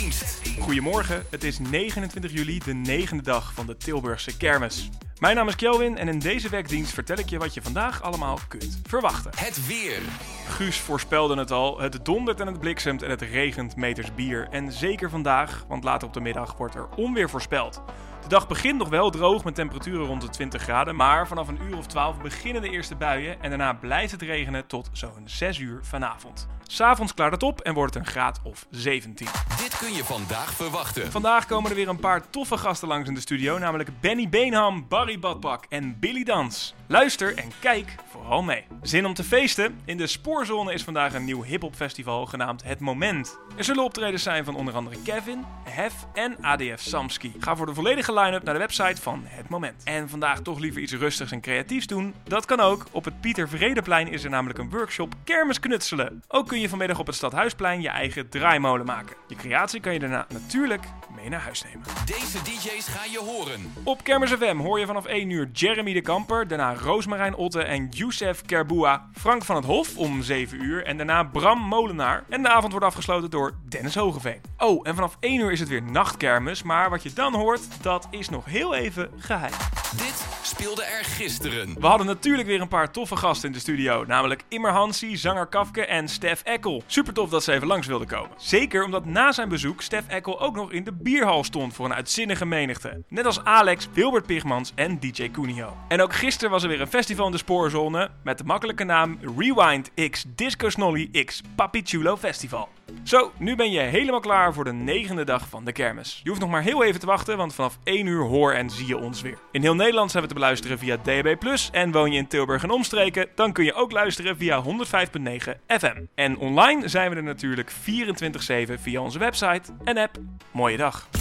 dienst. Goedemorgen, het is 29 juli, de negende dag van de Tilburgse kermis. Mijn naam is Kelvin en in deze werkdienst vertel ik je wat je vandaag allemaal kunt verwachten. Het weer. Guus voorspelde het al, het dondert en het bliksemt en het regent meters bier. En zeker vandaag, want later op de middag wordt er onweer voorspeld. De dag begint nog wel droog met temperaturen rond de 20 graden, maar vanaf een uur of 12 beginnen de eerste buien en daarna blijft het regenen tot zo'n 6 uur vanavond. S'avonds klaart het op en wordt het een graad of 17. Dit kun je vandaag verwachten. Vandaag komen er weer een paar toffe gasten langs in de studio, namelijk Benny Beenham, Barry Badpak en Billy Dans. Luister en kijk vooral mee. Zin om te feesten? In de Spoorzone is vandaag een nieuw hip-hop festival genaamd Het Moment. Er zullen optredens zijn van onder andere Kevin, Hef en ADF Samski. Ga voor de volledige line-up naar de website van Het Moment. En vandaag toch liever iets rustigs en creatiefs doen? Dat kan ook. Op het Pieter Vredeplein is er namelijk een workshop Kermisknutselen. Ook kun je vanmiddag op het Stadhuisplein je eigen draaimolen maken. Je creatie kan je daarna natuurlijk mee naar huis nemen. Deze DJ's ga je horen. Op Kermis FM hoor je vanaf 1 uur Jeremy de Kamper, daarna Roosmarijn Otte en Youssef Kerboua, Frank van het Hof om 7 uur en daarna Bram Molenaar. En de avond wordt afgesloten door Dennis Hogeveen. Oh, en vanaf 1 uur is het weer nachtkermis, maar wat je dan hoort, dat is nog heel even geheim. Dit speelde er gisteren. We hadden natuurlijk weer een paar toffe gasten in de studio, namelijk Immer Hansi, zanger Kafke en Stef Eckel. Super tof dat ze even langs wilden komen. Zeker omdat na zijn bezoek Stef Eckel ook nog in de bierhal stond voor een uitzinnige menigte. Net als Alex, Wilbert Pigmans en DJ Cunio. En ook gisteren was er weer een festival in de spoorzone met de makkelijke naam Rewind X Disco Snolly X Papi Chulo Festival. Zo, nu ben je helemaal voor de negende dag van de kermis. Je hoeft nog maar heel even te wachten, want vanaf 1 uur hoor en zie je ons weer. In heel Nederland zijn we te beluisteren via DAB+, en woon je in Tilburg en omstreken, dan kun je ook luisteren via 105.9 FM. En online zijn we er natuurlijk 24-7 via onze website en app. Mooie dag.